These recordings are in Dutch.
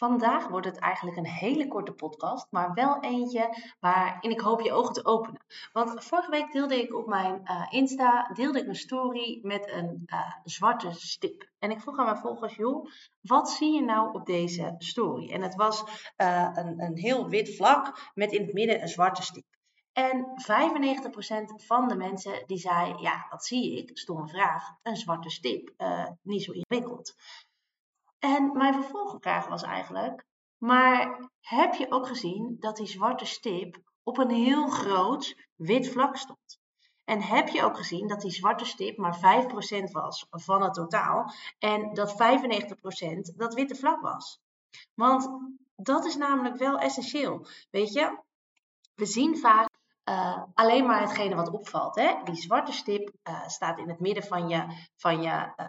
Vandaag wordt het eigenlijk een hele korte podcast, maar wel eentje waarin ik hoop je ogen te openen. Want vorige week deelde ik op mijn uh, Insta deelde ik een story met een uh, zwarte stip. En ik vroeg aan mijn volgers, joh, wat zie je nou op deze story? En het was uh, een, een heel wit vlak met in het midden een zwarte stip. En 95% van de mensen die zei, ja, wat zie ik? Stomme vraag, een zwarte stip. niet zo ingewikkeld. En mijn vervolgvraag was eigenlijk, maar heb je ook gezien dat die zwarte stip op een heel groot wit vlak stond? En heb je ook gezien dat die zwarte stip maar 5% was van het totaal en dat 95% dat witte vlak was? Want dat is namelijk wel essentieel. Weet je, we zien vaak uh, alleen maar hetgene wat opvalt. Hè? Die zwarte stip uh, staat in het midden van je, van je uh,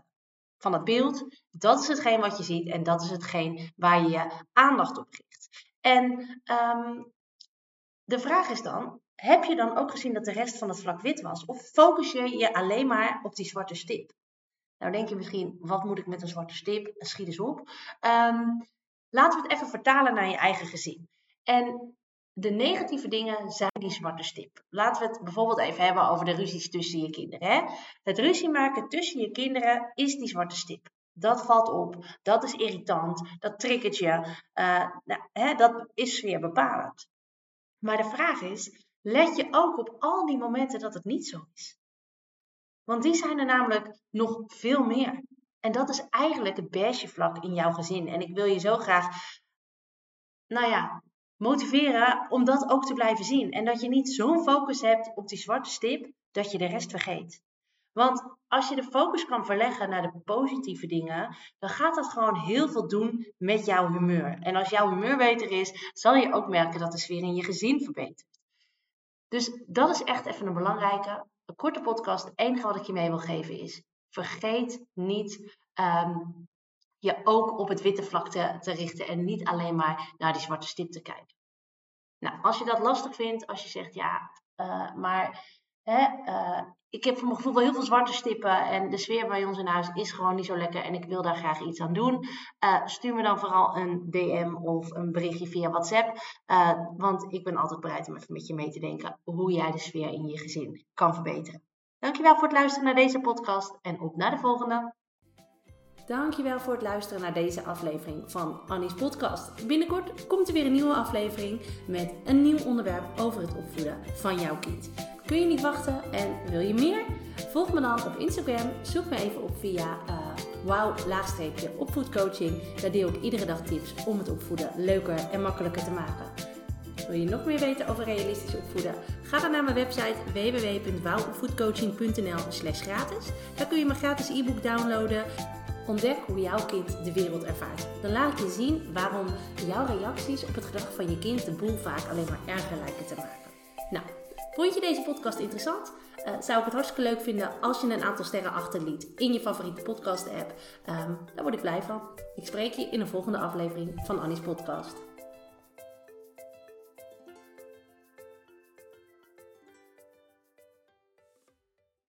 van het beeld. Dat is hetgeen wat je ziet en dat is hetgeen waar je je aandacht op richt. En um, de vraag is dan, heb je dan ook gezien dat de rest van het vlak wit was? Of focus je je alleen maar op die zwarte stip? Nou denk je misschien, wat moet ik met een zwarte stip? Schiet eens op. Um, laten we het even vertalen naar je eigen gezin. En de negatieve dingen zijn die zwarte stip. Laten we het bijvoorbeeld even hebben over de ruzies tussen je kinderen. Hè? Het ruzie maken tussen je kinderen is die zwarte stip. Dat valt op, dat is irritant, dat triggert je, uh, nou, hè, dat is weer bepalend. Maar de vraag is, let je ook op al die momenten dat het niet zo is? Want die zijn er namelijk nog veel meer. En dat is eigenlijk het beige vlak in jouw gezin. En ik wil je zo graag, nou ja, motiveren om dat ook te blijven zien. En dat je niet zo'n focus hebt op die zwarte stip dat je de rest vergeet. Want als je de focus kan verleggen naar de positieve dingen, dan gaat dat gewoon heel veel doen met jouw humeur. En als jouw humeur beter is, zal je ook merken dat de sfeer in je gezin verbetert. Dus dat is echt even een belangrijke. Een korte podcast. Het enige wat ik je mee wil geven is: vergeet niet um, je ook op het witte vlak te, te richten en niet alleen maar naar die zwarte stip te kijken. Nou, als je dat lastig vindt, als je zegt ja, uh, maar hè, uh, ik heb voor mijn gevoel wel heel veel zwarte stippen en de sfeer bij ons in huis is gewoon niet zo lekker en ik wil daar graag iets aan doen. Uh, stuur me dan vooral een DM of een berichtje via WhatsApp, want ik ben altijd bereid om even met je mee te denken hoe jij de sfeer in je gezin kan verbeteren. Dankjewel voor het luisteren naar deze podcast en op naar de volgende. Dankjewel voor het luisteren naar deze aflevering van Annie's podcast. Binnenkort komt er weer een nieuwe aflevering met een nieuw onderwerp over het opvoeden van jouw kind. Kun je niet wachten en wil je meer? Volg me dan op Instagram. Zoek me even op via uh, wow-opvoedcoaching. Daar deel ik iedere dag tips om het opvoeden leuker en makkelijker te maken. Wil je nog meer weten over realistisch opvoeden? Ga dan naar mijn website www.wowopvoedcoaching.nl slash gratis. Daar kun je mijn gratis e-book downloaden Ontdek hoe jouw kind de wereld ervaart. Dan laat ik je zien waarom jouw reacties op het gedrag van je kind de boel vaak alleen maar erger lijken te maken. Nou, vond je deze podcast interessant? Uh, zou ik het hartstikke leuk vinden als je een aantal sterren achterliet in je favoriete podcast app. Um, daar word ik blij van. Ik spreek je in een volgende aflevering van Annie's podcast.